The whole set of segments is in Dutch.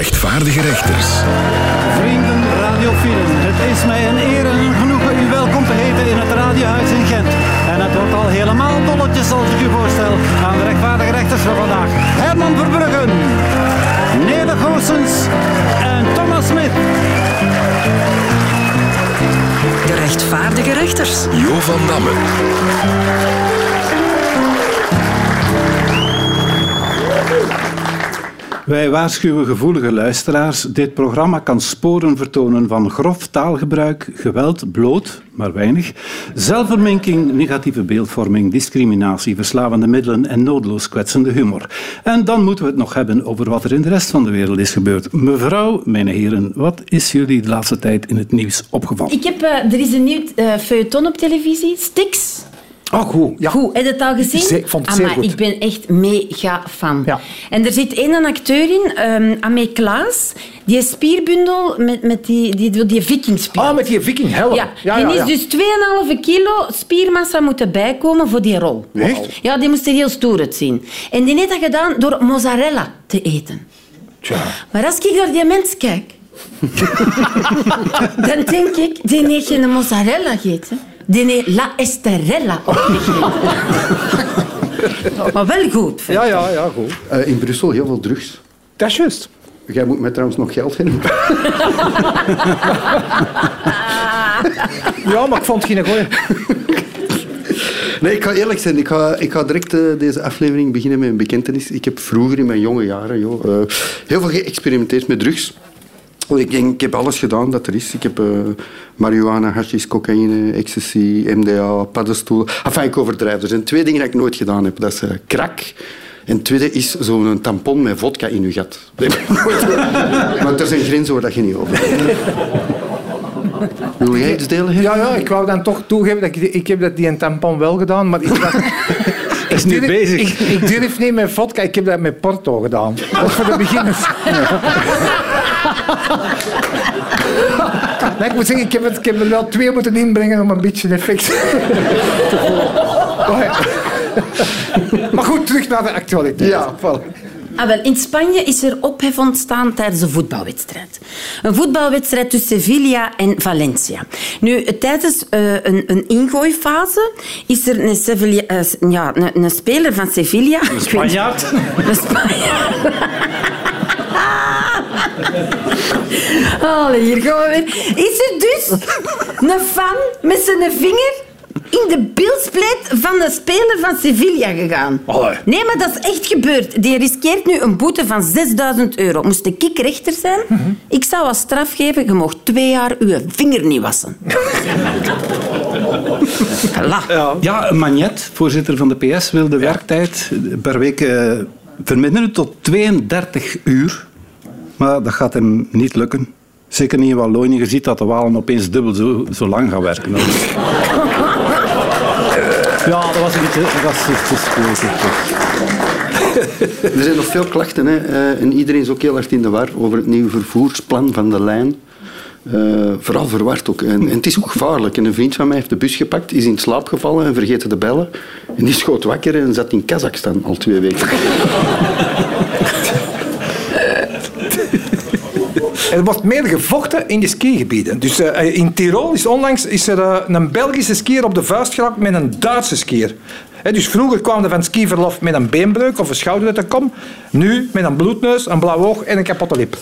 rechtvaardige rechters. Vrienden radiofielen, het is mij een eer en een genoegen u welkom te heten in het Radiohuis in Gent. En het wordt al helemaal dolletjes als ik u voorstel aan de rechtvaardige rechters van vandaag. Herman Verbruggen, Neder Goossens en Thomas Smit. De rechtvaardige rechters. Jo van Damme. Wij waarschuwen gevoelige luisteraars. Dit programma kan sporen vertonen van grof taalgebruik, geweld, bloot, maar weinig, zelfverminking, negatieve beeldvorming, discriminatie, verslavende middelen en noodloos kwetsende humor. En dan moeten we het nog hebben over wat er in de rest van de wereld is gebeurd. Mevrouw, mijn heren, wat is jullie de laatste tijd in het nieuws opgevallen? Ik heb, eh, er is een nieuw eh, feuilleton op televisie, Stix. Oh, goed. Ja. Goed, heb je het al gezien? Ik vond het zeer Amai, goed. Ik ben echt mega fan. Ja. En er zit één acteur in, um, Amé Klaas, die spierbundel met, met die, die, die, die vikingspier. Ah, met die viking helm. Ja, ja, die ja, ja. is dus 2,5 kilo spiermassa moeten bijkomen voor die rol. Echt? Ja, die moest er heel stoer uitzien. En die heeft dat gedaan door mozzarella te eten. Tja. Maar als ik naar die mens kijk, dan denk ik, die heeft geen mozzarella gegeten. Die la esterella maar wel goed. vind Ja, ja, ja, goed. Eh, in Brussel heel veel drugs. Dat is juist. Jij moet mij trouwens nog geld geven. Ja, maar ik vond het geen goeie. Nee, ik ga eerlijk zijn. Ik ga, ik ga direct eh, deze aflevering beginnen met een bekentenis. Ik heb vroeger in mijn jonge jaren joh, eh, heel veel geëxperimenteerd met drugs. Ik, denk, ik heb alles gedaan dat er is. Ik heb eh, marihuana, hashish, cocaïne, ecstasy, MDA, paddenstoel. Enfin, ik overdrijf. Er zijn twee dingen die ik nooit gedaan heb. Dat is eh, crack. En het tweede is zo'n tampon met vodka in je gat. Want er zijn grenzen waar dat je niet over Wil jij iets delen? Ja, ja, ik wou dan toch toegeven dat ik, ik heb dat die een tampon wel gedaan, maar ik was... Is nu durf- bezig. Ik, ik durf niet met vodka, ik heb dat met Porto gedaan. Dat is voor de beginners. Nee, ik moet zeggen, ik heb, het, ik heb er wel twee moeten inbrengen om een beetje effect te voelen. Maar goed, terug naar de actualiteit. Ja, voilà. Ah, wel, in Spanje is er ophef ontstaan tijdens een voetbalwedstrijd. Een voetbalwedstrijd tussen Sevilla en Valencia. Nu, tijdens eh, een, een ingooifase is er een, Sevilla, eh, ja, een, een speler van Sevilla... Een Spanjaard? Een Spanjaard. Allee, hier gaan we weer. Is er dus een fan met zijn vinger in de bilspleet van de speler van Sevilla gegaan? Allee. Nee, maar dat is echt gebeurd. Die riskeert nu een boete van 6000 euro. Moest de kik rechter zijn? Ik zou als straf geven, je mocht twee jaar je vinger niet wassen. voilà. Ja, Magnet, voorzitter van de PS, wil de werktijd per week eh, verminderen tot 32 uur. Maar dat gaat hem niet lukken. Zeker niet in Wallonië. Je ziet dat de Walen opeens dubbel zo, zo lang gaan werken. Ja, dat was een beetje racistisch. geloof ik. Er zijn nog veel klachten hè. eh, en iedereen is ook heel hard in de war over het nieuwe vervoersplan van de lijn. Eh, vooral verward ook. En, en het is ook gevaarlijk. En een vriend van mij heeft de bus gepakt, is in slaap gevallen en vergeten te bellen. En die schoot wakker en zat in Kazachstan al twee weken. Er wordt meer gevochten in de skigebieden. Dus eh, in Tirol is onlangs is er eh, een Belgische skier op de vuist geraakt met een Duitse skier. Hè, dus vroeger kwam er van skiverlof met een beenbreuk of een schouder uit de kom. Nu met een bloedneus, een blauw oog en een kapotte lip.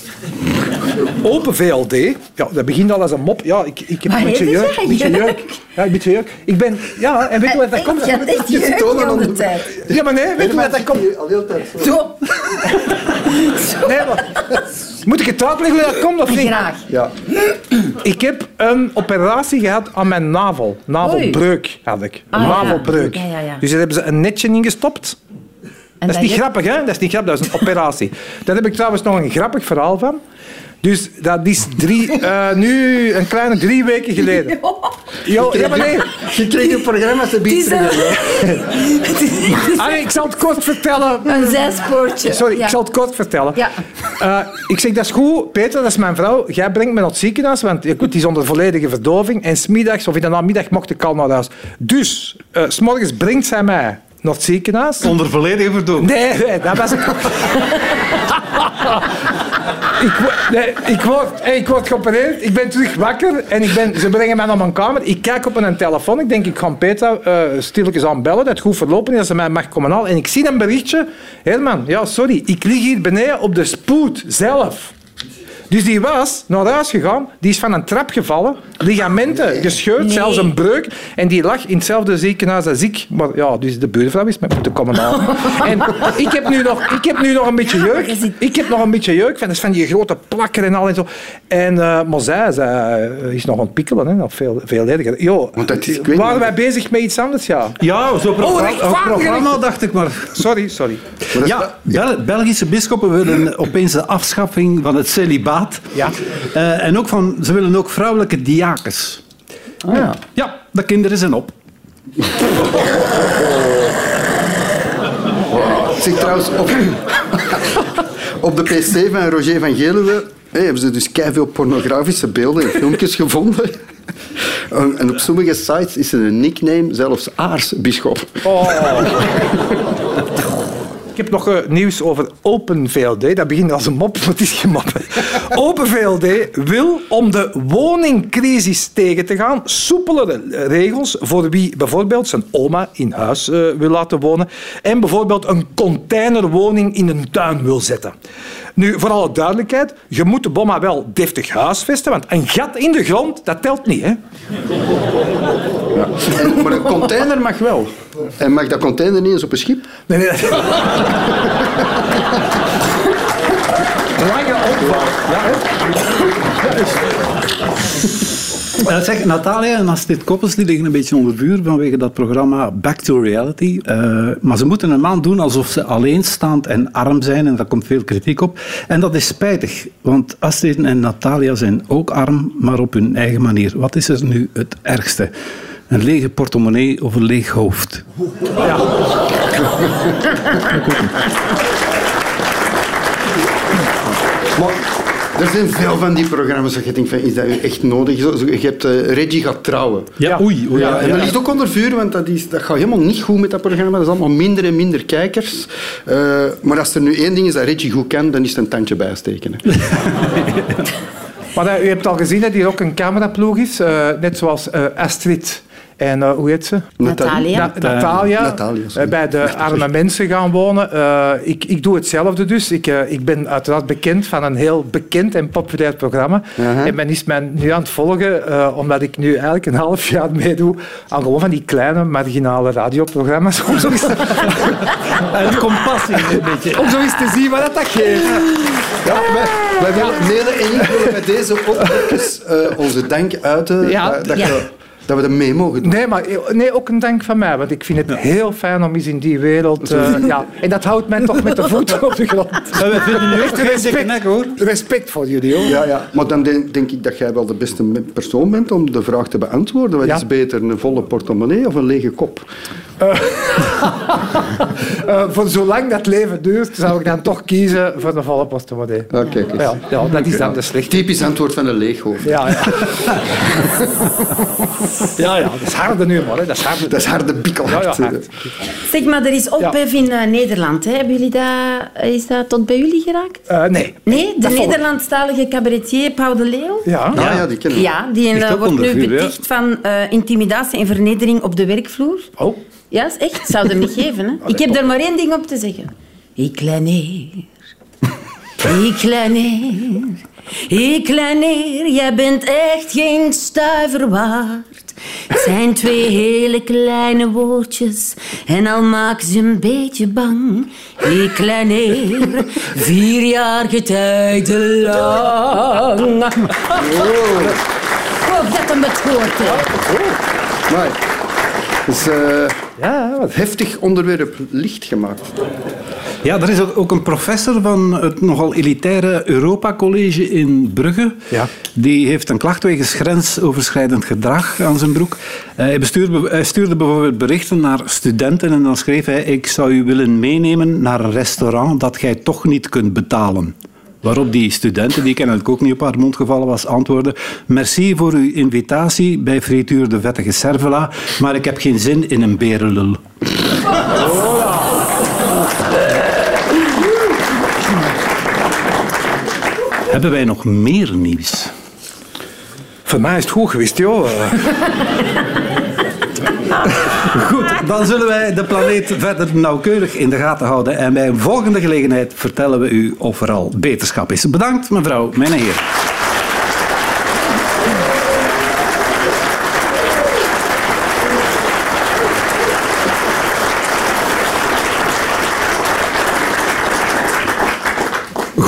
Open VLD. Ja, dat begint al als een mop. Ja, ik, ik heb Wat een beetje jeuk. gezegd? Een beetje Jeuk? jeuk. Ja, een beetje jeuk. Ik ben... Ja, en weet je waar dat komt? Je hebt echt jeuk de de- tijd. Ja, maar nee, weet je waar dat komt? Al heel tijd. Zo. Nee, maar... Moet ik het uitleggen hoe dat komt of niet? Graag. Ja. Ik heb een operatie gehad aan mijn navel. Navelbreuk had ik. Een Ah, navelbreuk. Ja, ja, ja. Dus daar hebben ze een netje ingestopt. En Dat is niet je- grappig, hè? Dat is niet grappig, dat is een operatie. Daar heb ik trouwens nog een grappig verhaal van. Dus dat is drie, eh, nu een kleine drie weken geleden. Jo, ja, maar nee. Je kreeg een programma te Het is bieden. een, Ah, nee, ik zal het kort vertellen. een zijspoortje. Sorry, Ja. ik zal het kort vertellen. Ja. Eh, ik zeg, dat is goed, Peter, dat is mijn vrouw. Jij brengt me naar het ziekenhuis, want ja, goed, die is onder volledige verdoving. En smiddags of in de namiddag mocht ik al naar huis. Dus, eh, s s'morgens brengt zij mij naar het ziekenhuis. Onder volledige verdoeming. Nee, nee, dat was ik. Ik, nee, ik, word, ik word geopereerd, ik ben terug wakker en ik ben, ze brengen mij naar mijn kamer. Ik kijk op een telefoon, ik denk ik ga Petra eh stilletjes aan bellen, dat het goed verlopen is, dat ze mij mag komen halen. En ik zie een berichtje, Herman, ja sorry, ik lig hier beneden op de spoed zelf. Dus die was naar huis gegaan, die is van een trap gevallen, ligamenten gescheurd, zelfs een breuk. En die lag in hetzelfde ziekenhuis als ik. Maar ja, dus de buurvrouw is met moeten komen halen. En ik heb nu nog, ik heb nu nog een beetje jeuk. Ik heb nog een beetje jeuk, van, is van die grote plakken en al en zo. En, eh, maar zij, zij eh, is nog aan het pikkelen, hè, nog veel, veel erger. Jo, Want dat is- ik weet waren niet- wij bezig met iets anders? Ja. Ja, zo'n programma, rechtvaardige programma dacht ik maar. Sorry, sorry. Ja, Bel- Belgische bisschoppen willen opeens de afschaffing van het celibaat. Ja. Eh, en ook van, ze willen ook vrouwelijke diakens. ja. Ja, de kinderen zijn op. Zeg trouwens, op, op de PC van Roger van Geluwe hé, hebben ze dus veel pornografische beelden en filmpjes gevonden. En op sommige sites is er een nickname, zelfs aarsbisschop. Ik heb nog eh, nieuws over Open VLD. Dat begint als een mop, maar het is geen mop. Open VLD wil om de woningcrisis tegen te gaan soepelere regels voor wie bijvoorbeeld zijn oma in huis eh, wil laten wonen en bijvoorbeeld een containerwoning in een tuin wil zetten. Nu, voor alle duidelijkheid, je moet de bomma wel deftig huisvesten, want een gat in de grond, dat telt niet. Hè? En- maar een container mag wel. En mag dat container niet eens op een schip? Nee, nee. Lange opbouw. Ja, hè? Zeg, Natalia en Astrid Koppels die liggen een beetje onder vuur vanwege dat programma Back to Reality. Uh, maar ze moeten een maand doen alsof ze alleenstaand en arm zijn en daar komt veel kritiek op. En dat is spijtig, want Astrid en Natalia zijn ook arm, maar op hun eigen manier. Wat is er nu het ergste? Een lege portemonnee of een leeg hoofd? Maar er zijn veel van die programma's dat je denkt van, is dat echt nodig? Zo- Je hebt eh, Reggie gaat trouwen. Ja, oei. oei Ja, en dat ligt ook onder vuur, want dat, is, dat gaat helemaal niet goed met dat programma. Dat is allemaal minder en minder kijkers. Eh, maar als er nu één ding is dat Reggie goed kan, dan is het een tandje bijsteken. Maar eh, u hebt al gezien dat hier ook een cameraploeg is, eh, net zoals eh, Astrid en eh, hoe heet ze? Natalia. Na- Natalia, Natalia, sorry. eh, bij de arme mensen gaan wonen. Eh, ik, ik doe hetzelfde dus. Ik, eh, ik ben uiteraard bekend van een heel bekend en populair programma. Aha. En men is mij nu aan het volgen, eh, omdat ik nu eigenlijk een half jaar meedoe aan gewoon van die kleine, marginale radioprogramma's. Om zo eens, Het compassie een beetje. om zo eens te zien wat dat, dat geeft. Ja, wij, wij willen, Nele en ik willen met deze eh, onze dank uiten Ja. dat, dat, Ja. je- dat we dat mee mogen doen. Nee, maar nee, ook een dank van mij, want ik vind het heel fijn om eens in die wereld... eh, ja, en dat houdt mij toch met de voeten op de grond. We vinden nu echt nek, hoor. Respect voor jullie, hoor. Ja, ja. Maar dan denk, denk ik dat jij wel de beste persoon bent om de vraag te beantwoorden. Wat Ja. is beter, een volle portemonnee of een lege kop? Eh, voor zolang dat leven duurt, zou ik dan toch kiezen voor de volle portemonnee. Ja, ja, dat is dan de slechte. Typisch antwoord van een leeghoofd. Ja, ja. ja, ja, dat is harde humor, hè. Dat is harde. Dat is harde. Ja, ja, hard. Zeg, maar er is ophef in eh, Nederland. Hè. Hebben jullie dat, is dat tot bij jullie geraakt? Eh, nee. Nee, de. Nederlandstalige cabaretier Paul de Leeuw. Ja. Ah, ja, die kennen we. Ja, die ook wordt onder nu vuur, beticht van eh, intimidatie en vernedering op de werkvloer. Oh. Ja, is echt. Zou er niet geven. Hè? Ik heb daar maar één ding op te zeggen. Ik kleineer. Ik kleineer. Ik kleineer. Jij bent echt geen stuiver waard. Het zijn twee hele kleine woordjes. En al maken ze een beetje bang. Ik kleineer. Vier jaar getijden lang. Hoop dat hem het hoort. Hè. Maar, dus, eh, Ja, wat heftig onderwerp licht gemaakt. Ja, er is ook een professor van het nogal elitaire Europa College in Brugge. Ja. Die heeft een klacht wegens grensoverschrijdend gedrag aan zijn broek. Eh, Hij, bestuurde, hij stuurde bijvoorbeeld berichten naar studenten en dan schreef hij ik zou u willen meenemen naar een restaurant dat gij toch niet kunt betalen. Waarop die studenten, die kennelijk ook niet op haar mond gevallen was, antwoordde Merci voor uw invitatie bij Frituur de Vettige Cervela, maar ik heb geen zin in een berenlul. Hebben wij nog meer nieuws? Voor mij is het goed geweest, joh. Goed, dan zullen wij de planeet verder nauwkeurig in de gaten houden. En bij een volgende gelegenheid vertellen we u of er al beterschap is. Bedankt, mevrouw, mijn heer.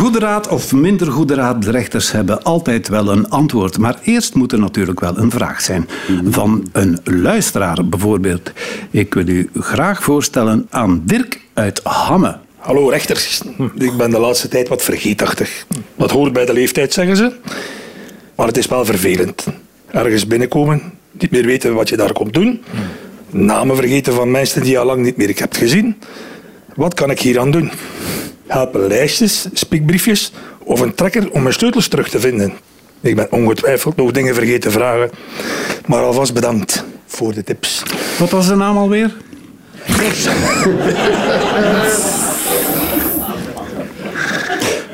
Goede raad of minder goede raad, de rechters hebben altijd wel een antwoord. Maar eerst moet er natuurlijk wel een vraag zijn. Van een luisteraar bijvoorbeeld. Ik wil u graag voorstellen aan Dirk uit Hamme. Hallo rechters. Ik ben de laatste tijd wat vergeetachtig. Dat hoort bij de leeftijd, zeggen ze. Maar het is wel vervelend. Ergens binnenkomen, niet meer weten wat je daar komt doen. Namen vergeten van mensen die je al lang niet meer hebt gezien. Wat kan ik hier aan doen? Helpen lijstjes, spiekbriefjes of een trekker om mijn sleutels terug te vinden? Ik ben ongetwijfeld nog dingen vergeten vragen. Maar alvast bedankt voor de tips. Wat was de naam alweer?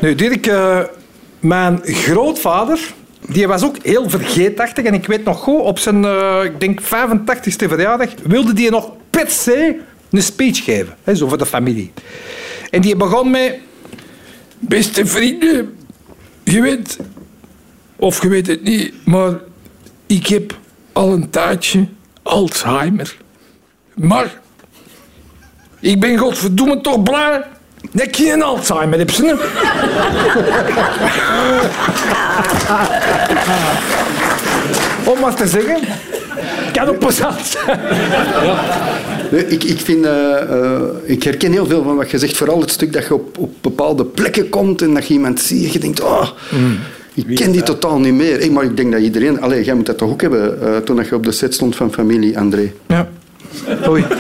Nu, Dirk, eh, mijn grootvader, die was ook heel vergeetachtig. En ik weet nog goed, op zijn, eh, ik denk 85ste verjaardag, wilde die nog per se een speech geven. Hè, zo voor de familie. En die begon met... Beste vrienden, je weet, of je weet het niet, maar ik heb al een tijdje Alzheimer. Maar ik ben godverdomme toch blij dat ik geen Alzheimer heb. Ze. Om maar te zeggen, kan zijn. Nee, Ik, ik, vind, eh, eh, ik herken heel veel van wat je zegt. Vooral het stuk dat je op, op bepaalde plekken komt en dat je iemand ziet en je denkt... Oh, ik ken die totaal niet meer. Hey, maar ik denk dat iedereen... Allee, jij moet dat toch ook hebben eh, toen je op de set stond van familie, André. Ja. Oei.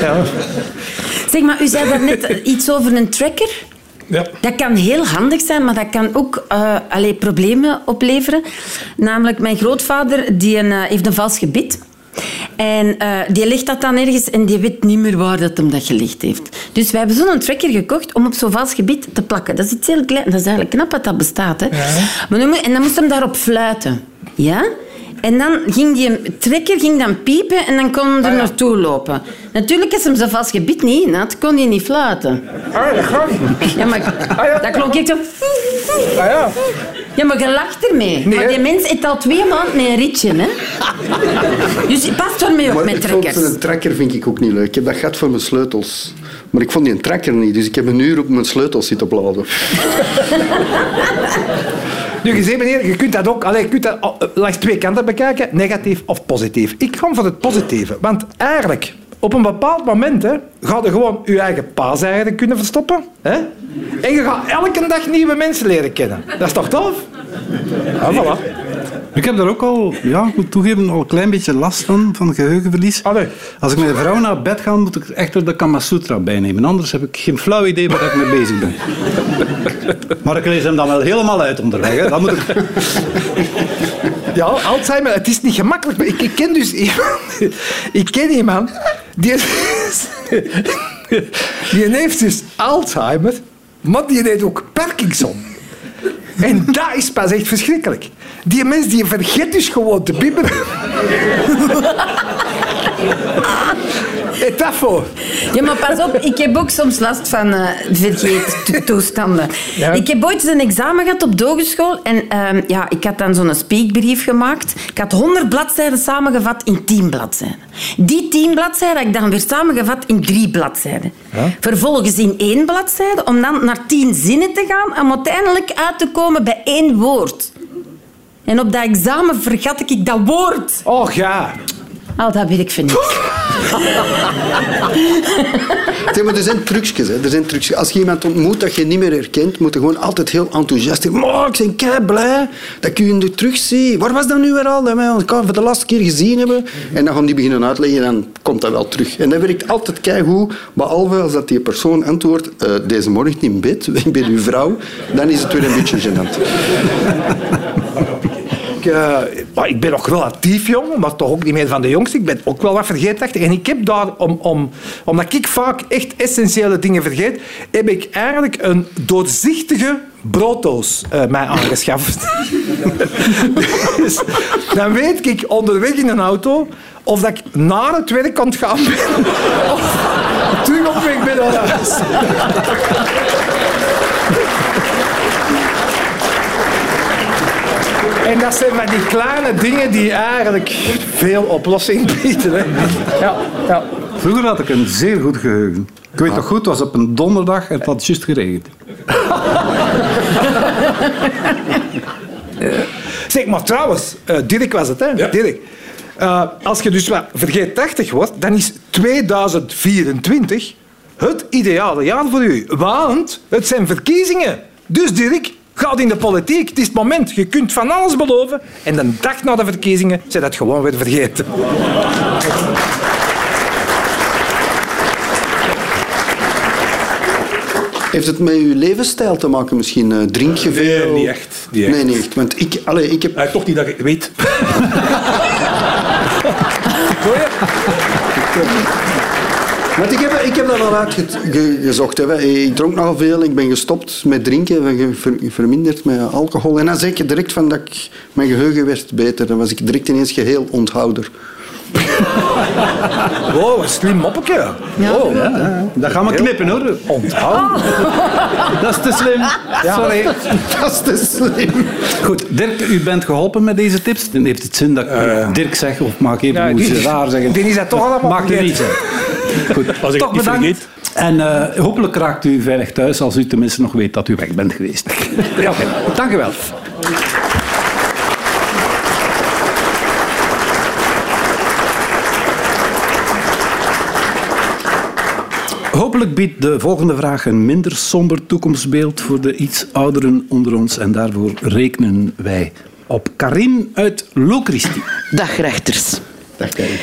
Ja. Zeg maar, u zei daarnet iets over een tracker. Ja. Dat kan heel handig zijn, maar dat kan ook eh allee, problemen opleveren. Namelijk, mijn grootvader die een, heeft een vals gebit. En eh, die legt dat dan ergens en die weet niet meer waar dat hem dat gelegd heeft. Dus wij hebben zo'n tracker gekocht om op zo'n vals gebied te plakken. Dat is iets heel klein. Dat is eigenlijk knap dat dat bestaat. Hè? Maar dan moet- en dan moest hem daarop fluiten. Ja? En dan ging die trekker ging dan piepen en dan kon hij er naartoe lopen. Natuurlijk, als hem zijn vals gebied niet in had, kon hij niet fluiten. Ah, dat gaat. Ja, maar dat klonk echt zo... Ah, ja. Ja, maar je lacht ermee. Nee, maar die mens heeft al twee maanden met een ritje, hè. Dus pas ermee op Maar met ik vond trekkers. een tracker vind ik ook niet leuk. Ik heb dat gehad voor mijn sleutels. Maar ik vond die een tracker niet, dus ik heb een uur op mijn sleutels zitten bladen. Nu, meneer, je kunt dat ook allee, je kunt dat oh, langs twee kanten bekijken, negatief of positief. Ik ga voor het positieve, want eigenlijk, op een bepaald moment hè, ga je gewoon je eigen paaseieren kunnen verstoppen. Hè? En je gaat elke dag nieuwe mensen leren kennen. Dat is toch tof? Ja, voilà. Ik heb daar ook al, ja, ik moet toegeven, al een klein beetje last van, van geheugenverlies. Allee. Als ik met een vrouw naar bed ga, moet ik echt de Kama Sutra bijnemen. Anders heb ik geen flauw idee waar ik mee bezig ben. Maar ik lees hem dan wel helemaal uit onderweg. Hè. Moet ik... Ja, Alzheimer, het is niet gemakkelijk. Ik, ik ken dus iemand... Ik ken iemand die... Die heeft dus Alzheimer, maar die heeft ook Parkinson. En dat is pas echt verschrikkelijk. Die mens die vergeet dus gewoon te bibberen. Dat voor. Ja, maar pas op, ik heb ook soms last van eh vergeettoestanden. Ja. Ik heb ooit eens een examen gehad op de hogeschool en ehm, ja, ik had dan zo'n speakbrief gemaakt. Ik had 100 bladzijden samengevat in 10 bladzijden. Die 10 bladzijden had ik dan weer samengevat in drie bladzijden. Vervolgens in één bladzijde, om dan naar 10 zinnen te gaan, om uiteindelijk uit te komen bij één woord. En op dat examen vergat ik dat woord. Och ja. Al dat weet ik van. Zeg, maar er zijn trucjes. Hè. Er zijn trucjes. Als je iemand ontmoet dat je niet meer herkent, moet je gewoon altijd heel enthousiast zijn. Maar ik ben kei blij dat ik u nu terugzie. Waar was dat nu weer al? Dat wij elkaar voor de laatste keer gezien hebben. En dan gaan die beginnen uitleggen en dan komt dat wel terug. En dat werkt altijd keigoed. Behalve als dat die persoon antwoordt, eh, deze morgen in bed, ik ben uw vrouw, dan is het weer een beetje gênant. ik, eh, ik ben nog relatief jong, maar toch ook niet meer van de jongste. Ik ben ook wel wat vergeetachtig. En ik heb daar, om, om, omdat ik vaak echt essentiële dingen vergeet, heb ik eigenlijk een doorzichtige brooddoos eh, mij aangeschaft. dus dan weet ik onderweg in een auto of dat ik naar het werk kan gaan of terug op weg ben naar huis. En dat zijn van die kleine dingen die eigenlijk veel oplossing bieden. Hè. Ja, ja. Vroeger had ik een zeer goed geheugen. Ik weet nog goed, het was op een donderdag en het had juist geregend. Zeg, maar trouwens, eh, Dirk was het, hè? Dirk. Eh, als je dus wat vergeetachtig wordt, dan is 2024 het ideale jaar voor u. Want het zijn verkiezingen. Dus Dirk, ga in de politiek. Het is het moment. Je kunt van alles beloven. En de dag na de verkiezingen zijn dat gewoon weer vergeten. Heeft het met uw levensstijl te maken misschien? Eh, drink je veel? Nee, niet echt. Niet echt. Nee, niet echt. Want ik, allee, ik heb... Eh, toch niet dat ik weet. Want ik heb, ik heb dat al uitgezocht. Hè. Ik dronk nogal veel. Ik ben gestopt met drinken. ge- ver- Verminderd met alcohol. En dan zeg ik direct van dat ik, mijn geheugen werd beter. Dan was ik direct ineens geheel onthouder. Wow, een slim moppetje. Oh, Dat gaan we knippen hoor. onthoud. Dat is te slim. Sorry. Dat is te slim. Goed, Dirk, u bent geholpen met deze tips. Dan heeft het zin dat ik Dirk zeg of maak even Ja, hoe ze raar zeggen. die is dat toch allemaal Maakt niet. Goed, Als ik toch het niet bedankt. vergeet. En eh, hopelijk raakt u veilig thuis als u tenminste nog weet dat u weg bent geweest. Ja. Dank u wel. Hopelijk biedt de volgende vraag een minder somber toekomstbeeld voor de iets ouderen onder ons. En daarvoor rekenen wij op Karin uit Locristi. Dag rechters. Dag, Karin.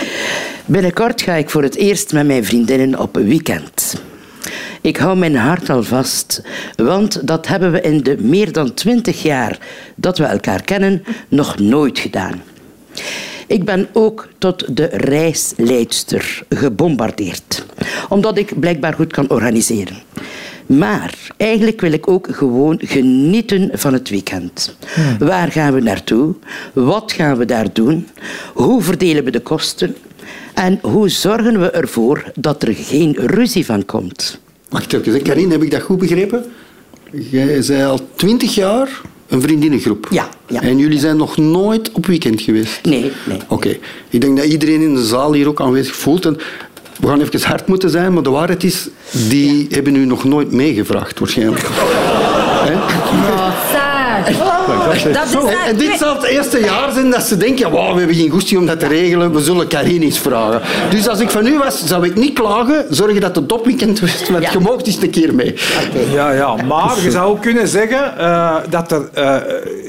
Binnenkort ga ik voor het eerst met mijn vriendinnen op weekend. Ik hou mijn hart al vast, want dat hebben we in de meer dan twintig jaar dat we elkaar kennen nog nooit gedaan. Ik ben ook tot de reisleidster gebombardeerd, omdat ik blijkbaar goed kan organiseren. Maar eigenlijk wil ik ook gewoon genieten van het weekend. Waar gaan we naartoe? Wat gaan we daar doen? Hoe verdelen we de kosten? En hoe zorgen we ervoor dat er geen ruzie van komt? Wacht even. Karin, heb ik dat goed begrepen? Jij zei al twintig jaar een vriendinnengroep. Ja, ja. En jullie zijn nog nooit op weekend geweest? Nee, nee. Oké. Ik denk dat iedereen in de zaal hier ook aanwezig voelt. En we gaan even hard moeten zijn, maar de waarheid is, die hebben u nog nooit meegevraagd, waarschijnlijk. Hè? Dat is En, en dit zal het eerste jaar zijn dat ze denken, wow, we hebben geen goesting om dat te regelen, we zullen Karin eens vragen. Dus als ik van u was, zou ik niet klagen, zorgen dat het topweekend was, want Ja. je moogt eens een keer mee. Ja, ja, maar je zou ook kunnen zeggen eh, dat er, eh,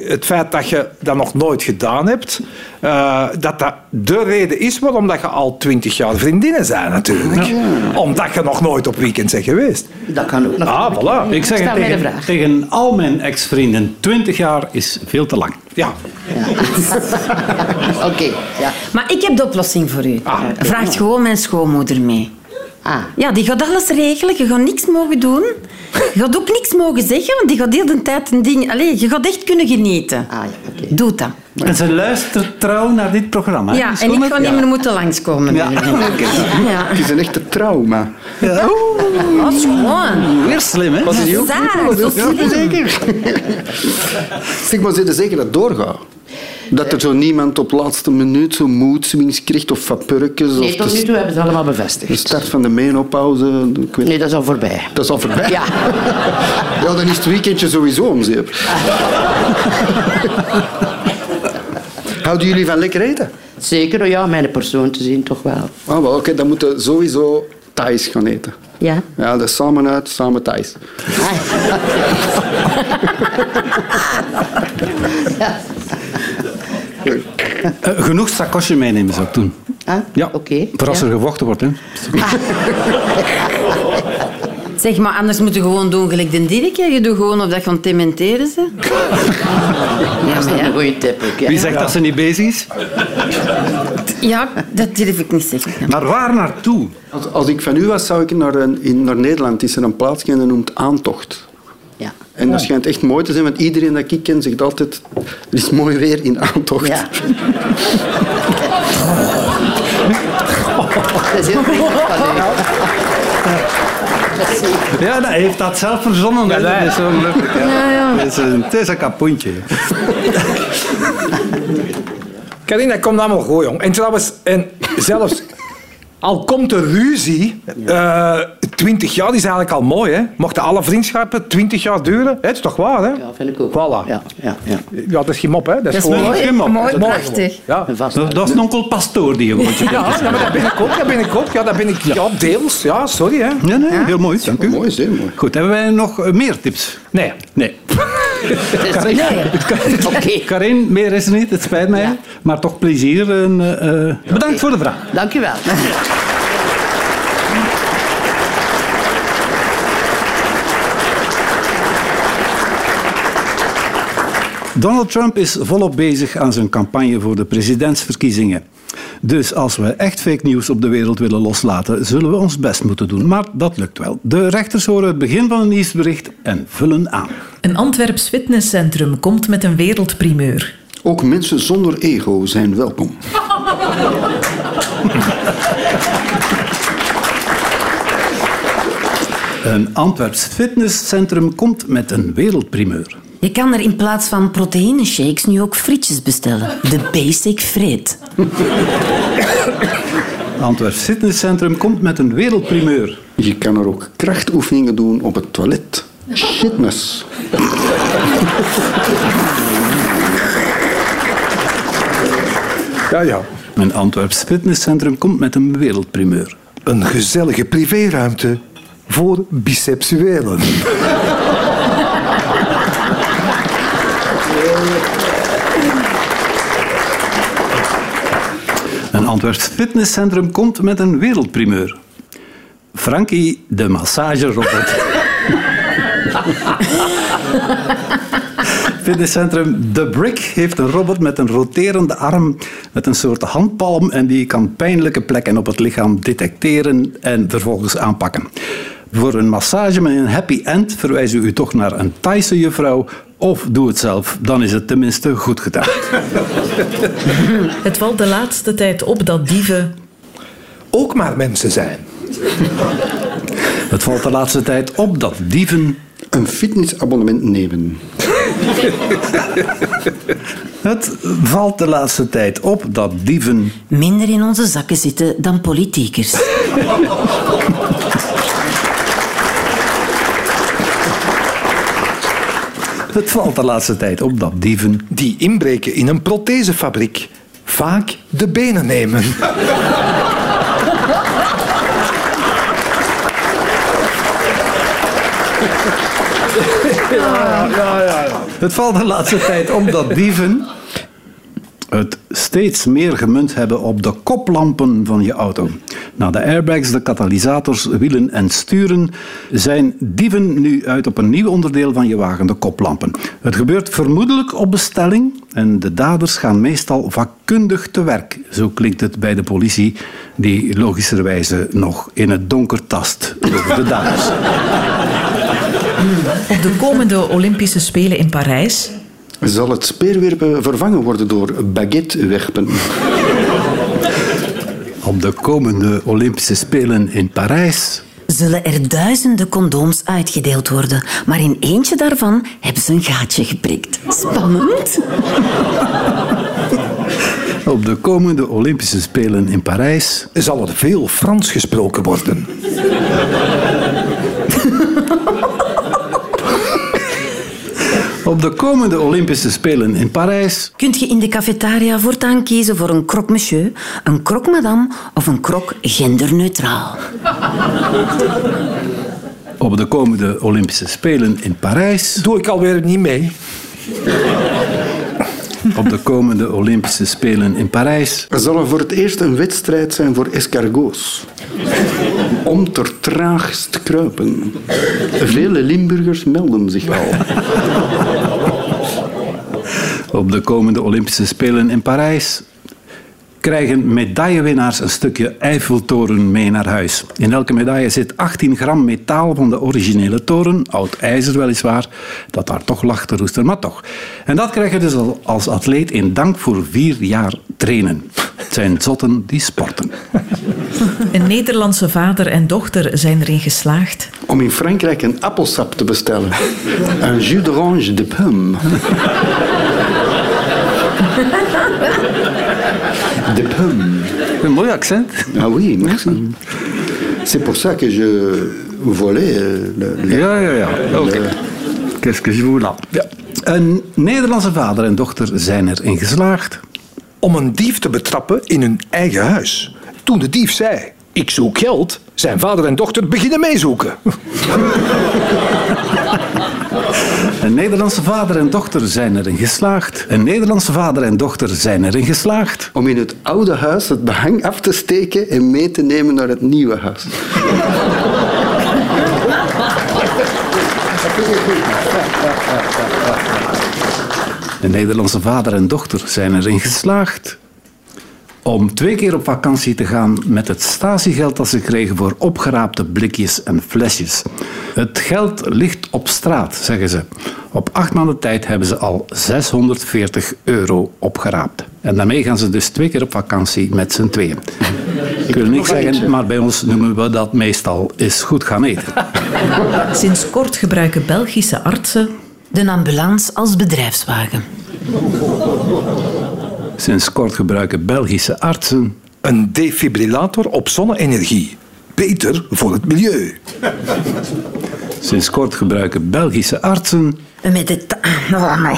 het feit dat je dat nog nooit gedaan hebt, eh, dat dat de reden is waarom dat je al twintig jaar vriendinnen zijn natuurlijk. Omdat je nog nooit op weekend bent geweest. Dat kan ook nog. Ah, voilà. Ik zeg Stel het mij de tegen, vraag. tegen al mijn ex-vrienden, 20 jaar is veel te lang. Ja. Oké, ja. Maar ik heb de oplossing voor u. Vraagt gewoon mijn schoonmoeder mee. Ah, Ja, die gaat alles regelen. Je gaat niks mogen doen. Je gaat ook niks mogen zeggen, want die gaat heel de tijd een ding... Allee, je gaat echt kunnen genieten. ah ja, oké. Doe dat. En ze luistert trouw naar dit programma. hè? Ja, en goed ik ga niet meer moeten langskomen. Ja. Ja. Ja. Het is een echte trauma. Dat is gewoon. Weer slim, hè? Wat is zo slim. zeker. Zeg maar, er zeker dat het doorgaat? Dat er zo niemand op laatste minuut zo moedswings krijgt of vapurkjes Nee, of tot de, nu toe hebben ze allemaal de bevestigd. start van de menopauze. Ik weet, Nee, dat is al voorbij. Dat is al voorbij. Ja. Ja, dan is het weekendje sowieso om zeep. Houden jullie van lekker eten? Zeker, ja, mijn persoon te zien toch wel. Ah, wel, oké, dan moeten we sowieso Thais gaan eten. Ja? Ja, dat is samen uit, samen Thais. Eh, genoeg sakosje meenemen zou ik doen. Ah, Ja, oké. voor als Ja. er gevochten wordt. Hè. Zeg, maar anders moet je gewoon doen gelijk de Dirk. hè. Je doet gewoon of dat je aan het dementeren ze. Ja, Dat is een goede tip ook. hè. Wie zegt dat ze niet bezig is? ja, dat durf ik niet zeggen. Maar waar naartoe? Als, als ik van u was, zou ik naar, een, in, naar Nederland. Is er een plaats die noemt Aantocht. Ja. En dat schijnt echt mooi te zijn, want iedereen dat ik ken zegt altijd... Er is mooi weer in Aantocht. Ja. Dat is heel. Ja, hij heeft dat zelf verzonnen. hè. Dat is zo leuk. Ja. Het, is een, het is een kapoentje. Karin, dat komt allemaal goed, jong. En trouwens, en zelfs al komt er ruzie, eh 20 jaar is eigenlijk al mooi, hè? Mochten alle vriendschappen 20 jaar duren, hè? Het is toch waar, hè? Ja, vind ik ook. Voilà. Ja, ja, ja. Ja, dat is geen mop, hè? Dat is, Dat is gewoon... mooi, geen mop. mooi, Dat is mooi prachtig. Ja. Dat, dat is een onkel Pastoor die gewoon. Ja, ja, maar dat ben ik ook, dat ben ik ook. Ja, dat ben ik, ja, deels. Ja, sorry, hè? Ja, nee, heel mooi. Dank u. Mooi, zeer mooi. Goed, hebben wij nog eh, meer tips? Nee. Nee. Karin. Oké. Karin, meer is er niet, het spijt mij. Ja. Maar toch plezier. En, eh, eh, bedankt voor de vraag. Dank u wel. Donald Trump is volop bezig aan zijn campagne voor de presidentsverkiezingen. Dus als we echt fake nieuws op de wereld willen loslaten, zullen we ons best moeten doen. Maar dat lukt wel. De rechters horen het begin van een nieuwsbericht en vullen aan. Een Antwerps fitnesscentrum komt met een wereldprimeur. Ook mensen zonder ego zijn welkom. Een Antwerps fitnesscentrum komt met een wereldprimeur. Je kan er in plaats van proteïneshakes nu ook frietjes bestellen. De Basic Frit. Antwerps fitnesscentrum komt met een wereldprimeur. Je kan er ook krachtoefeningen doen op het toilet. Shitness. Ja, ja. Een Antwerps fitnesscentrum komt met een wereldprimeur. Een gezellige privéruimte voor biseksuelen. Een Antwerps fitnesscentrum komt met een wereldprimeur. Frankie, de massagerobot. Fitnesscentrum The Brick heeft een robot met een roterende arm met een soort handpalm en die kan pijnlijke plekken op het lichaam detecteren en vervolgens aanpakken. Voor een massage met een happy end verwijzen we u toch naar een Thaise juffrouw of doe het zelf, dan is het tenminste goed gedaan. Het valt de laatste tijd op dat dieven Ook maar mensen zijn. Het valt de laatste tijd op dat dieven Een fitnessabonnement nemen. Het valt de laatste tijd op dat dieven. Minder in onze zakken zitten dan politiekers. Het valt de laatste tijd op dat dieven. Die inbreken in een prothesefabriek vaak de benen nemen. Het valt de laatste tijd op dat dieven. Het steeds meer gemunt hebben op de koplampen van je auto. Na de airbags, de katalysators, wielen en sturen zijn dieven nu uit op een nieuw onderdeel van je wagen, de koplampen. Het gebeurt vermoedelijk op bestelling en de daders gaan meestal vakkundig te werk. Zo klinkt het bij de politie, die logischerwijze nog in het donker tast over de daders. op de komende Olympische Spelen in Parijs Zal het speerwerpen vervangen worden door baguettewerpen? Op de komende Olympische Spelen in Parijs Zullen er duizenden condooms uitgedeeld worden, maar in eentje daarvan hebben ze een gaatje geprikt. Spannend. Op de komende Olympische Spelen in Parijs Zal er veel Frans gesproken worden. Op de komende Olympische Spelen in Parijs Kunt je in de cafetaria voortaan kiezen voor een croque monsieur, een croque madame of een croque genderneutraal. Op de komende Olympische Spelen in Parijs Doe ik alweer niet mee. Op de komende Olympische Spelen in Parijs Er zal er voor het eerst een wedstrijd zijn voor escargots. Om ter traagst kruipen. Vele Limburgers melden zich al. Op de komende Olympische Spelen in Parijs krijgen medaillewinnaars een stukje Eiffeltoren mee naar huis. In elke medaille zit 18 gram metaal van de originele toren, oud ijzer weliswaar, dat daar toch lag te roesten, maar toch. En dat krijg je dus al als atleet in dank voor vier jaar trainen. Het zijn zotten die sporten. Een Nederlandse vader en dochter zijn erin geslaagd. Om in Frankrijk een appelsap te bestellen. Een jus d'orange de pomme. De mooi accent. Ah oui, merci. C'est pour ça que je volais euh, le, le- Ja, ja, ja. Oké. Qu'est-ce que je vous là? Ja. Een Nederlandse vader en dochter zijn erin geslaagd. Om een dief te betrappen in hun eigen huis. Toen de dief zei, ik zoek geld, zijn vader en dochter beginnen meezoeken. Een Nederlandse vader en dochter zijn erin geslaagd. Een Nederlandse vader en dochter zijn erin geslaagd. om in het oude huis het behang af te steken en mee te nemen naar het nieuwe huis. Een Nederlandse vader en dochter zijn erin geslaagd om twee keer op vakantie te gaan met het statiegeld dat ze kregen voor opgeraapte blikjes en flesjes. Het geld ligt op straat, zeggen ze. Op acht maanden tijd hebben ze al 640 euro opgeraapt. En daarmee gaan ze dus twee keer op vakantie met z'n tweeën. Ik wil niks zeggen, maar bij ons noemen we dat meestal is goed gaan eten. Sinds kort gebruiken Belgische artsen De ambulance als bedrijfswagen. Sinds kort gebruiken Belgische artsen Een defibrillator op zonne-energie. Beter voor het milieu. Sinds kort gebruiken Belgische artsen Met het... Oh, my.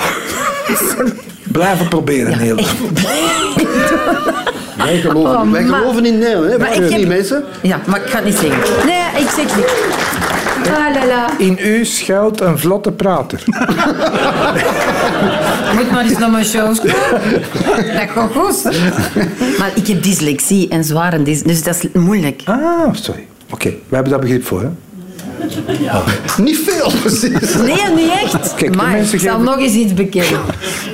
Blijven proberen, Nederland. Wij geloven, Oh, wij maar- geloven in nee, hè? Maar Wij ik die heb- mensen. Ja, maar ik ga het niet zeggen. Nee, ik zeg niet. Ah, la, la. In u schuilt een vlotte prater. Moet maar eens naar mijn shows komen. Dat gaat goed. Maar ik heb dyslexie en zware dyslexie, dus dat is moeilijk. Ah, sorry. Oké, we hebben daar begrip voor. Hè? Niet veel, precies. Nee, niet echt. Kijk, de maar ik mensen zal nog eens iets bekennen.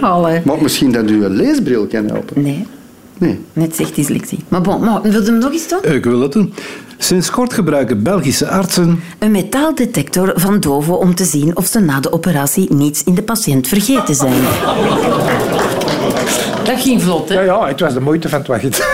Allee. Maar misschien dat u een leesbril kan helpen. Nee, Nee. net zegt dyslexie. Maar bon, maar, wil je hem nog eens doen? Ik wil dat doen. Sinds kort gebruiken Belgische artsen Een metaaldetector van Dovo om te zien of ze na de operatie niets in de patiënt vergeten zijn. Dat ging vlot, Ja, hè? ja, het was de moeite van het wachten.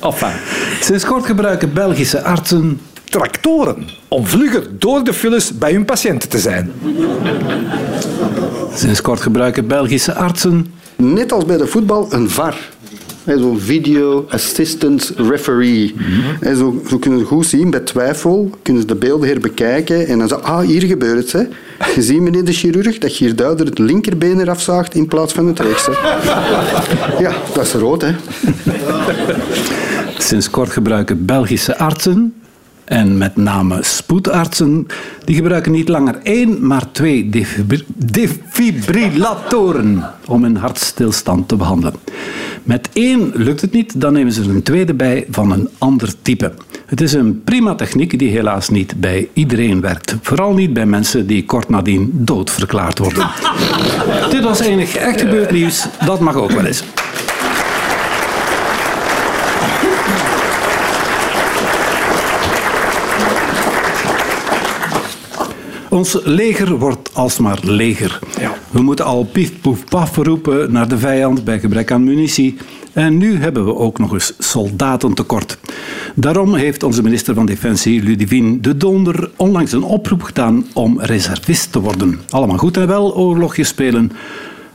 enfin, Sinds kort gebruiken Belgische artsen tractoren om vlugger door de files bij hun patiënten te zijn. Sinds kort gebruiken Belgische artsen Net als bij de voetbal, een VAR. Zo'n video assistant referee. Hè, Zo, zo kunnen ze goed zien, bij twijfel kunnen ze de beelden herbekijken en dan zeggen ah, hier gebeurt het. Hè. Je ziet, meneer de chirurg, dat je hier duidelijk het linkerbeen eraf zaagt in plaats van het rechtse. Ja, dat is rood, hè. Sinds kort gebruiken Belgische artsen, en met name spoedartsen, die gebruiken niet langer één, maar twee defibri- defibrillatoren om een hartstilstand te behandelen. Met één lukt het niet, dan nemen ze er een tweede bij van een ander type. Het is een prima techniek die helaas niet bij iedereen werkt. Vooral niet bij mensen die kort nadien doodverklaard worden. Dit was enig echt gebeurd nieuws, dat mag ook wel eens. Ons leger wordt alsmaar leger. We moeten al pief poef paf roepen naar de vijand bij gebrek aan munitie. En nu hebben we ook nog eens soldatentekort. Daarom heeft onze minister van Defensie, Ludivine de Donder, onlangs een oproep gedaan om reservist te worden. Allemaal goed en wel, oorlogjes spelen.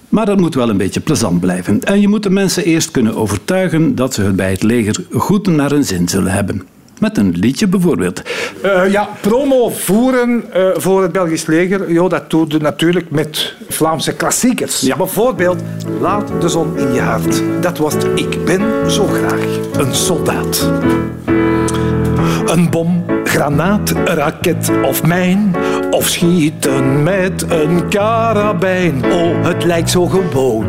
Maar dat moet wel een beetje plezant blijven. En je moet de mensen eerst kunnen overtuigen dat ze het bij het leger goed naar hun zin zullen hebben. Met een liedje bijvoorbeeld. Eh, ja, promo voeren eh, voor het Belgisch leger, jo, dat doe je natuurlijk met Vlaamse klassiekers. Bijvoorbeeld Laat de zon in je hart. Dat was het Ik ben zo graag een soldaat. Een bom, granaat, raket of mijn. Of schieten met een karabijn. Oh, het lijkt zo gewoon.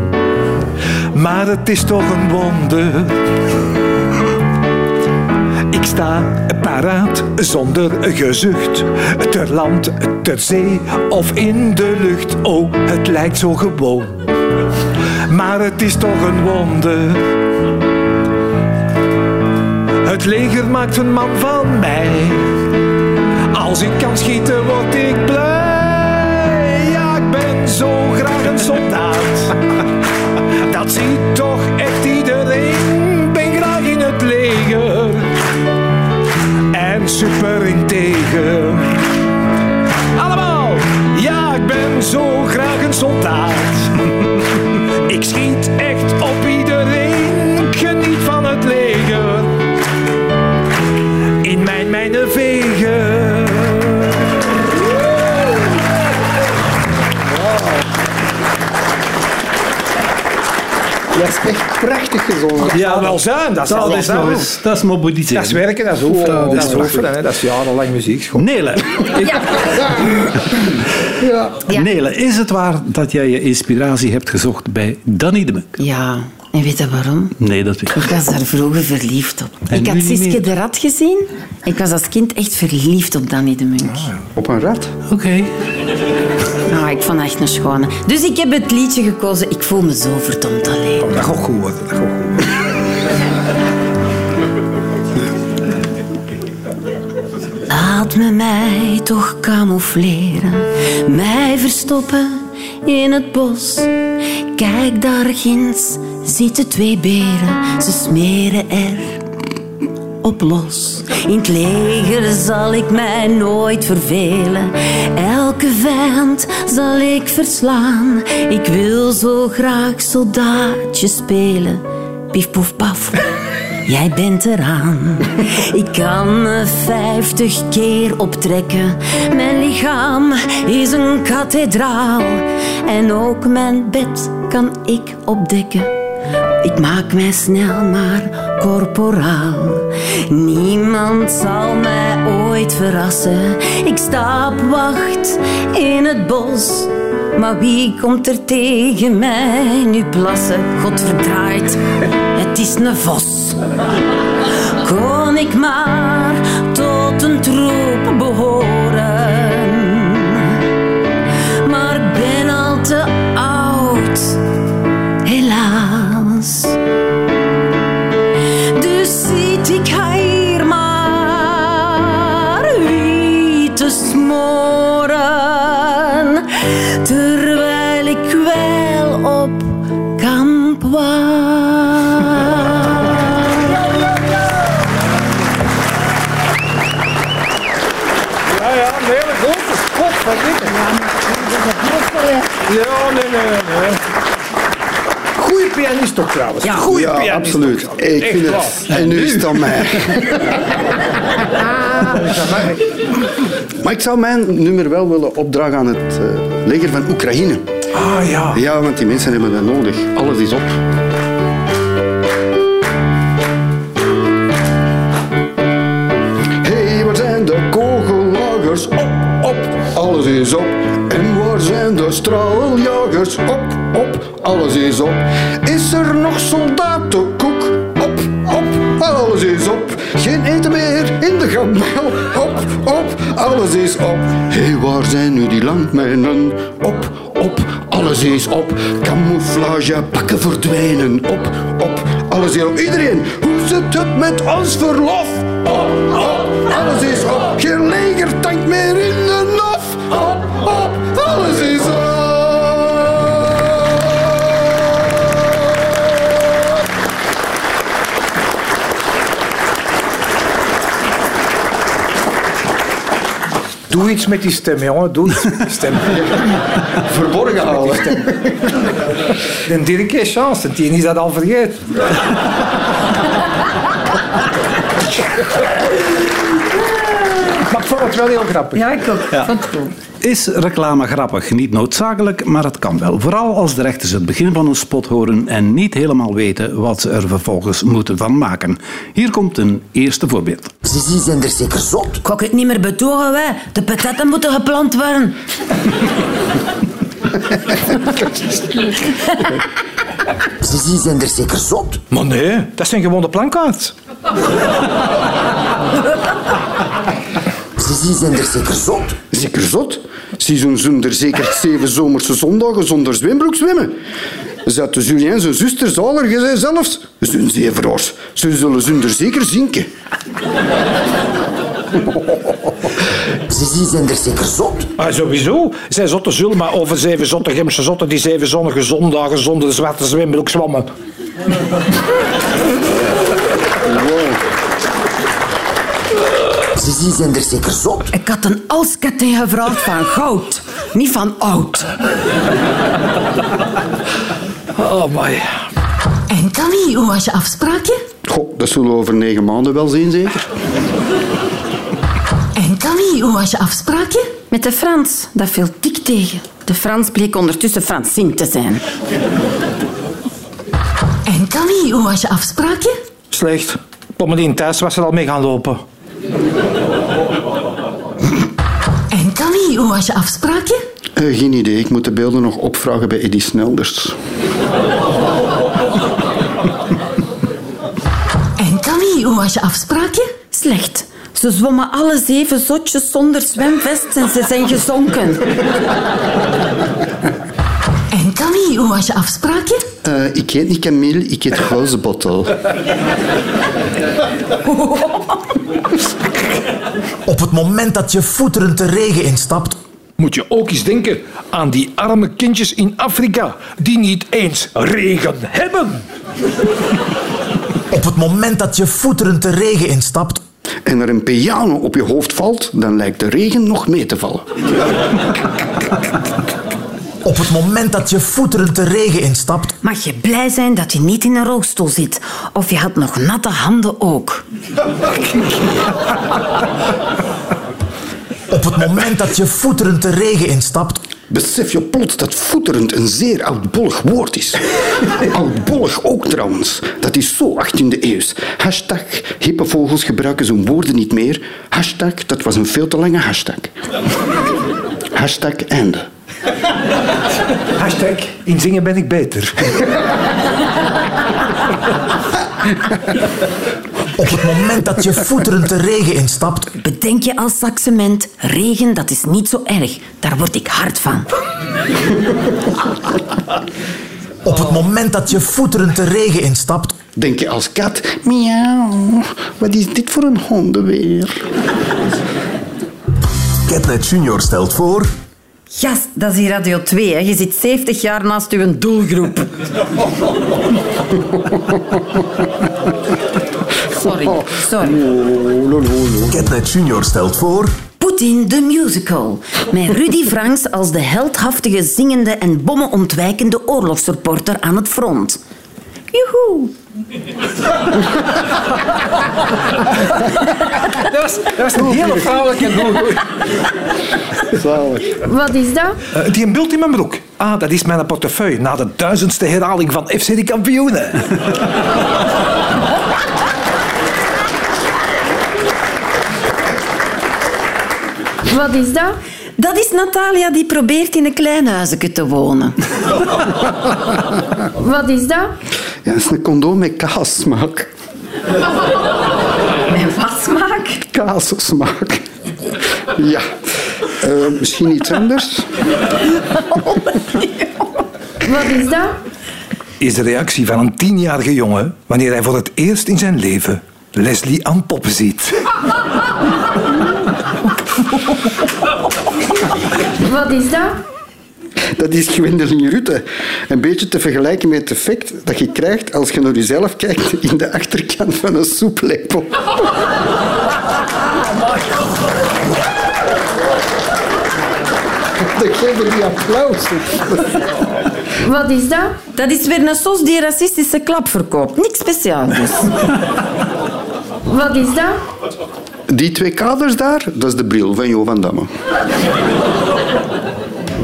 maar het is toch een wonder. Ik sta paraat zonder gezucht. Ter land, ter zee of in de lucht. Oh, het lijkt zo gewoon. Maar het is toch een wonder. Het leger maakt een man van mij. Als ik kan schieten, word ik blij. Ja, ik ben zo graag een soldaat. Dat ziet toch echt iedereen. Super integer. Allemaal, ja, ik ben zo graag een soldaat. Ik schiet echt is echt prachtig gezongen. Ja, wel zijn. Dat, Dat zal is wel nog eens, dat is mobiliseren. Dat is werken, dat is oefenen. dat dat is is oefenen, hè. Dat is jarenlang muziekschool. Nele, Nele, is het waar dat jij je inspiratie hebt gezocht bij Danny de Munk? Ja, en weet je waarom? Nee, dat weet ik. Ik was daar vroeger verliefd op. En ik had Siske de Rat gezien. Ik was als kind echt verliefd op Danny de Munk. Op een rat. Oké. Ah, ik echt een schone. Dus ik heb het liedje gekozen. Ik voel me zo verdomd alleen. Dat gaat goed worden. Dat gaat goed worden. Laat me mij toch camoufleren, mij verstoppen in het bos. Kijk daar ginds zitten twee beren, ze smeren er In het leger zal ik mij nooit vervelen, elke vijand zal ik verslaan. Ik wil zo graag soldaatje spelen, pief poef paf. Jij bent eraan. Ik kan me vijftig keer optrekken. Mijn lichaam is een kathedraal. En ook mijn bed kan ik opdekken. Ik maak mij snel maar corporaal. Niemand zal mij ooit verrassen. Ik sta op wacht in het bos. Maar wie komt er tegen mij nu plassen? God verdraait, het is een vos. Kon ik maar pianist ook trouwens. Ja. Goeie Ja, pianist absoluut. ook. Ik Echt vind het. En nu is het aan mij. Maar ik zou mijn nummer wel willen opdragen aan het eh, leger van Oekraïne. Ah ja. Ja, want die mensen hebben dat nodig. Alles is op. Hé, hey, waar zijn de kogellagers? Op, op, alles is op. En waar zijn de straaljagers? Op, op, alles is op. alles is op. Hé, waar zijn nu die landmijnen? Op, op, alles is op. Camouflage, pakken verdwijnen. Op, op, alles is op. Iedereen, hoe zit het met ons verlof? Op, op, alles is op. Geen legertank meer in Doe iets met die stem, jongen. Doe iets met die stem. Verborgen houden. De Dirk heeft chance, want die is dat al vergeten. maar ik vond het wel heel grappig. Ja, ik ook. Ja. Vond het goed. Is reclame grappig? Niet noodzakelijk, maar het kan wel. Vooral als de rechters het begin van een spot horen en niet helemaal weten wat ze er vervolgens moeten van maken. Hier komt een eerste voorbeeld. Ze zijn er zeker zot. Ik kan het niet meer betogen, wij. De patatten moeten geplant worden. Ze zijn er zeker zot. Maar nee, dat zijn gewoon de plankaards. Ze zijn er zeker zot. Zeker zot. Ze doen zonder zeker zeven zomerse zondagen zonder zwembroek zwemmen. Julien zijn zuster zalig gezegd zelfs. Zijn zeeveraars. Ze zullen zonder zeker zinken. Ze zijn er zeker zot. Ah, sowieso. Zij zotten zullen maar over zeven zotte Gimse zotten die zeven zonnige zondagen zonder de zwarte zwembroek zwammen. Ze zijn er zeker zot. Ik had een alskatting gevraagd van goud, niet van oud. Oh my. En Camille, hoe was je afspraakje? Goh, dat zullen we over negen maanden wel zien, zeker. En Camille, hoe was je afspraakje? Met de Frans, dat viel dik tegen. De Frans bleek ondertussen Francine te zijn. En Camille, hoe was je afspraakje? Slecht. Pommelien thuis was er al mee gaan lopen. En Camille, hoe was je afspraakje? Geen idee, ik moet de beelden nog opvragen bij Eddie Snelders. En Camille, hoe was je afspraakje? Slecht. Ze zwommen alle zeven zotjes zonder zwemvest en ze zijn gezonken. En Camille, hoe was je afspraakje? Eh, ik heet niet Camille, ik heet Glazebottel. Op het moment dat je voeteren de regen instapt, Moet je ook eens denken aan die arme kindjes in Afrika die niet eens regen hebben. op het moment dat je voeteren de regen instapt, En er een piano op je hoofd valt, dan lijkt de regen nog mee te vallen. op het moment dat je voeteren de regen instapt, Mag je blij zijn dat je niet in een rolstoel zit. Of je had nog natte handen ook. Op het moment dat je voeteren de regen instapt, Besef je plots dat voeterend een zeer oudbollig woord is. oudbollig ook trouwens. Dat is zo 18e eeuws. Hashtag, hippe vogels gebruiken zo'n woorden niet meer. Hashtag, dat was een veel te lange hashtag. Hashtag einde. Hashtag, in zingen ben ik beter. op het moment dat je voeteren de regen instapt, Bedenk je als saxement, regen dat is niet zo erg. Daar word ik hard van. op het moment dat je voeteren de regen instapt, Denk je als kat, miauw, wat is dit voor een hondenweer? Catnet Junior stelt voor... Gast, dat is hier Radio 2. Hè. Je zit 70 jaar naast uw doelgroep. Sorry, sorry. Catnet Junior stelt voor... Poetin the Musical. Met Rudy Franks als de heldhaftige, zingende en bommenontwijkende oorlogsreporter aan het front. Joehoe. Dat was, dat was een hele vrouwelijke. Wat is dat? Eh, die een bult in mijn broek. Ah, dat is mijn portefeuille na de duizendste herhaling van FC de kampioenen. Wat is dat? Dat is Natalia die probeert in een klein huisje te wonen. Wat is dat? Ja, dat is een condoom met kaassmaak. Met wat smaak? Kaassmaak. Ja. Eh, misschien iets anders? Wat is dat? Is de reactie van een tienjarige jongen wanneer hij voor het eerst in zijn leven Leslie aan pop ziet. Wat is dat? Dat is Gwendoline Rutte. Een beetje te vergelijken met het effect dat je krijgt als je naar jezelf kijkt in de achterkant van een soeplepel. Dan geven die applaus. Wat is dat? Dat is weer een sos die racistische klap verkoopt. Niks speciaals dus. Wat is dat? Die twee kaders daar, dat is de bril van Jo van Damme.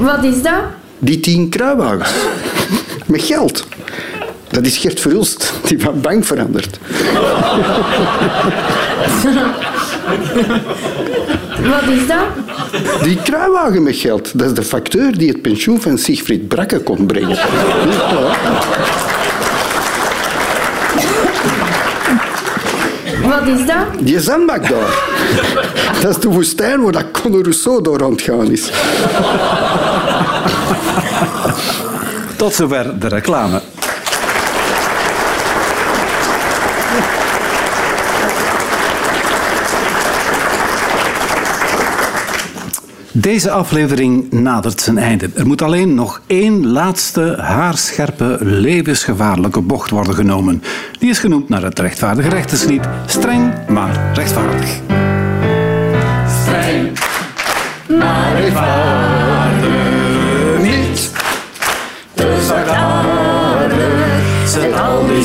Wat is dat? Die tien kruiwagens. Met geld. Dat is Gert Verhulst, die van bank verandert. Wat is dat? Die kruiwagen met geld, dat is de facteur die het pensioen van Siegfried Brakke kon brengen. Wat is dat? Die zandbak daar. Dat is de woestijn waar dat Conor Rousseau door aan het gaan is. Tot zover de reclame. Deze aflevering nadert zijn einde. Er moet alleen nog één laatste haarscherpe, levensgevaarlijke bocht worden genomen. Die is genoemd naar het rechtvaardige rechterslied. Streng, maar rechtvaardig. Streng, maar rechtvaardig niet. Zachtaardig. Zet al die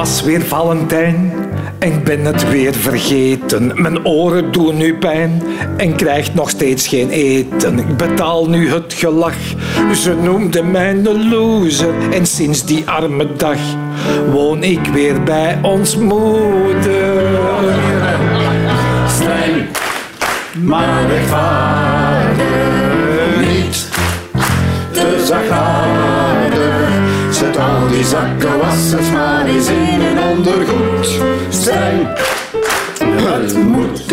was weer Valentijn en ik ben het weer vergeten. Mijn oren doen nu pijn en krijgt nog steeds geen eten. Ik betaal nu het gelach. Ze noemde mij een loser en sinds die arme dag woon ik weer bij ons moeder. Streng, maar rechtvaardig niet. Te zachtaardig. Zet al die zakkenwassers maar eens in een ondergoed. Streng, het moet.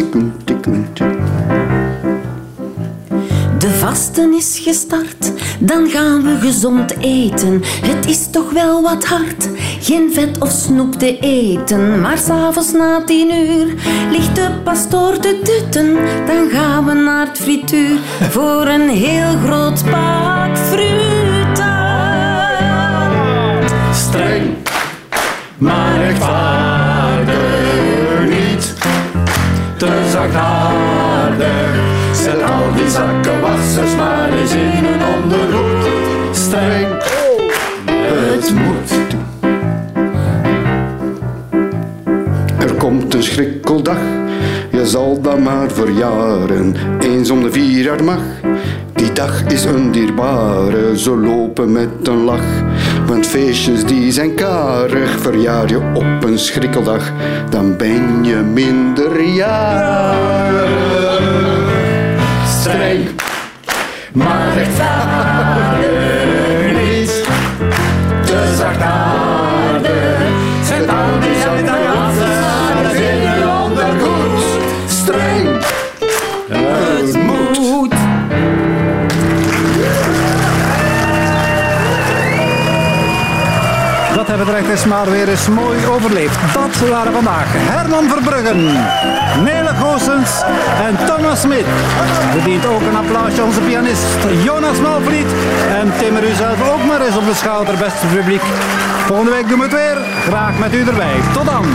De vasten is gestart, dan gaan we gezond eten. Het is toch wel wat hard, geen vet of snoep te eten. Maar s'avonds na tien uur ligt de pastoor te dutten. Dan gaan we naar het frituur voor een heel groot pak fruta. Maar rechtvaardig niet. Te zachtaardig. Zet al die zakkenwassers maar eens in een ondergoed. Streng, het moet. Er komt een schrikkeldag, je zal dat maar verjaren. Eens om de vier jaar mag, die dag is een dierbare. Zo lopen met een lach, want feestjes die zijn karig. Verjaar je op een schrikkeldag, dan ben je minderjarig. Streng, maar rechtvaardig De rechters maar weer eens mooi overleefd. Dat waren vandaag Herman Verbruggen, Nele Goossens en Thomas Smit. Verdient ook een applausje onze pianist Jonas Malvliet. En timmer u zelf ook maar eens op de schouder, beste publiek. Volgende week doen we het weer. Graag met u erbij. Tot dan.